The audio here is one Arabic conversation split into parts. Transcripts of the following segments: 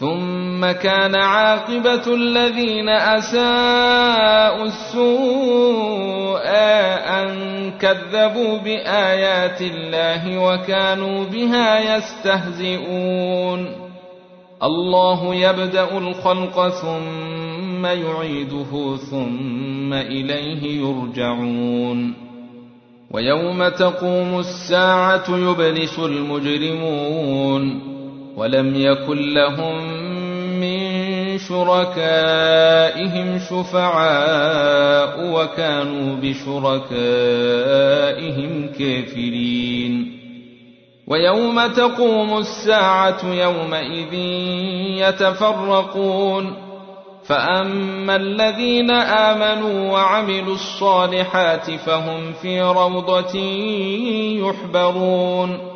ثم كان عاقبة الذين أساءوا السوء أن كذبوا بآيات الله وكانوا بها يستهزئون. الله يبدأ الخلق ثم يعيده ثم إليه يرجعون. ويوم تقوم الساعة يبلس المجرمون. ولم يكن لهم من شركائهم شفعاء وكانوا بشركائهم كافرين. ويوم تقوم الساعة يومئذ يتفرقون. فأما الذين آمنوا وعملوا الصالحات فهم في روضة يحبرون.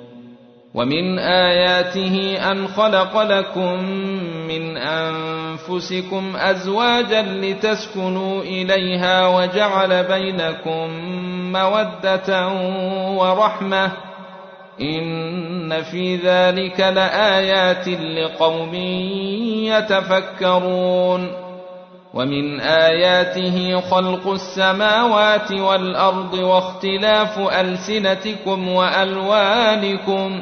ومن اياته ان خلق لكم من انفسكم ازواجا لتسكنوا اليها وجعل بينكم موده ورحمه ان في ذلك لايات لقوم يتفكرون ومن اياته خلق السماوات والارض واختلاف السنتكم والوانكم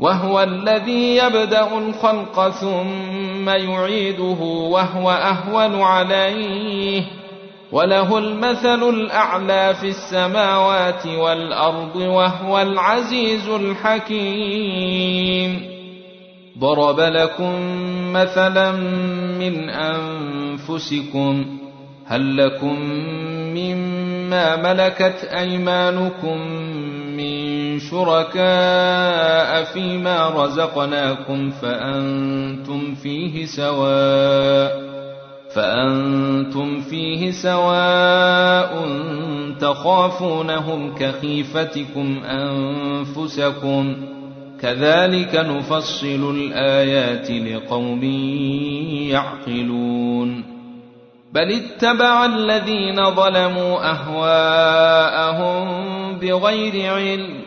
وهو الذي يبدأ الخلق ثم يعيده وهو أهون عليه. وله المثل الأعلى في السماوات والأرض وهو العزيز الحكيم. ضرب لكم مثلا من أنفسكم هل لكم مما ملكت أيمانكم شركاء فيما رزقناكم فأنتم فيه سواء فأنتم فيه سواء تخافونهم كخيفتكم أنفسكم كذلك نفصل الآيات لقوم يعقلون بل اتبع الذين ظلموا أهواءهم بغير علم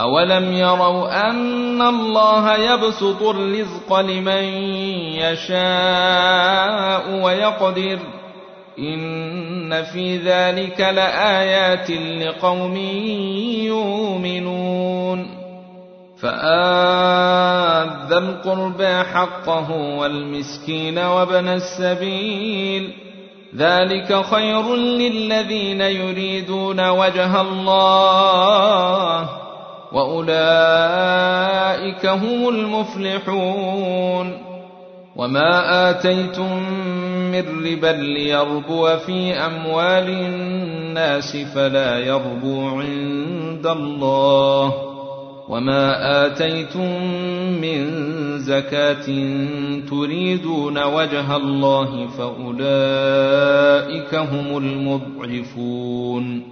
أولم يروا أن الله يبسط الرزق لمن يشاء ويقدر إن في ذلك لآيات لقوم يؤمنون فآذ ذا القربى حقه والمسكين وابن السبيل ذلك خير للذين يريدون وجه الله وأولئك هم المفلحون. وما آتيتم من ربا ليربو في أموال الناس فلا يربو عند الله. وما آتيتم من زكاة تريدون وجه الله فأولئك هم المضعفون.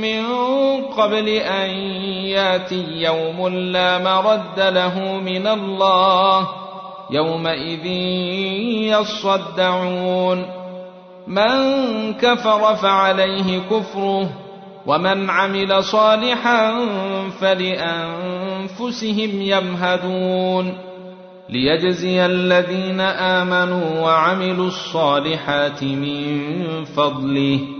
من قبل أن يأتي يوم لا مرد له من الله يومئذ يصدعون. من كفر فعليه كفره ومن عمل صالحا فلأنفسهم يمهدون. ليجزي الذين آمنوا وعملوا الصالحات من فضله.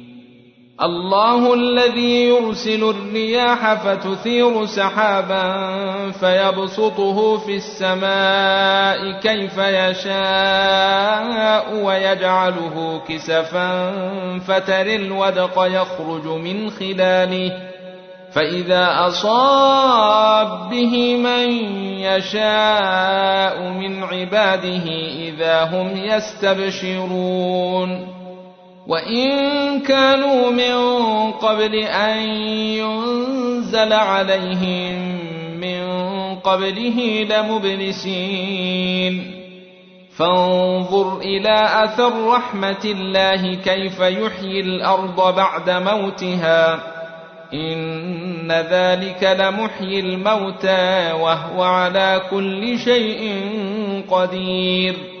الله الذي يرسل الرياح فتثير سحابا فيبسطه في السماء كيف يشاء ويجعله كسفا فتر الودق يخرج من خلاله فإذا أصاب به من يشاء من عباده إذا هم يستبشرون وإن كانوا من قبل أن ينزل عليهم من قبله لمبلسين فانظر إلى أثر رحمة الله كيف يحيي الأرض بعد موتها إن ذلك لمحيي الموتى وهو على كل شيء قدير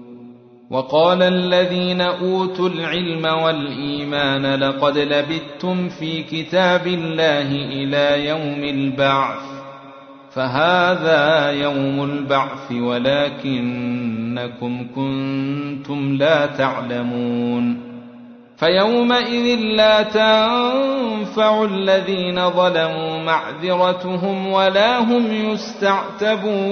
وقال الذين أوتوا العلم والإيمان لقد لبثتم في كتاب الله إلى يوم البعث فهذا يوم البعث ولكنكم كنتم لا تعلمون. فيومئذ لا تنفع الذين ظلموا معذرتهم ولا هم يستعتبون.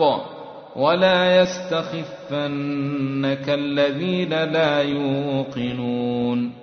الحق ولا يستخفنك الذين لا يوقنون.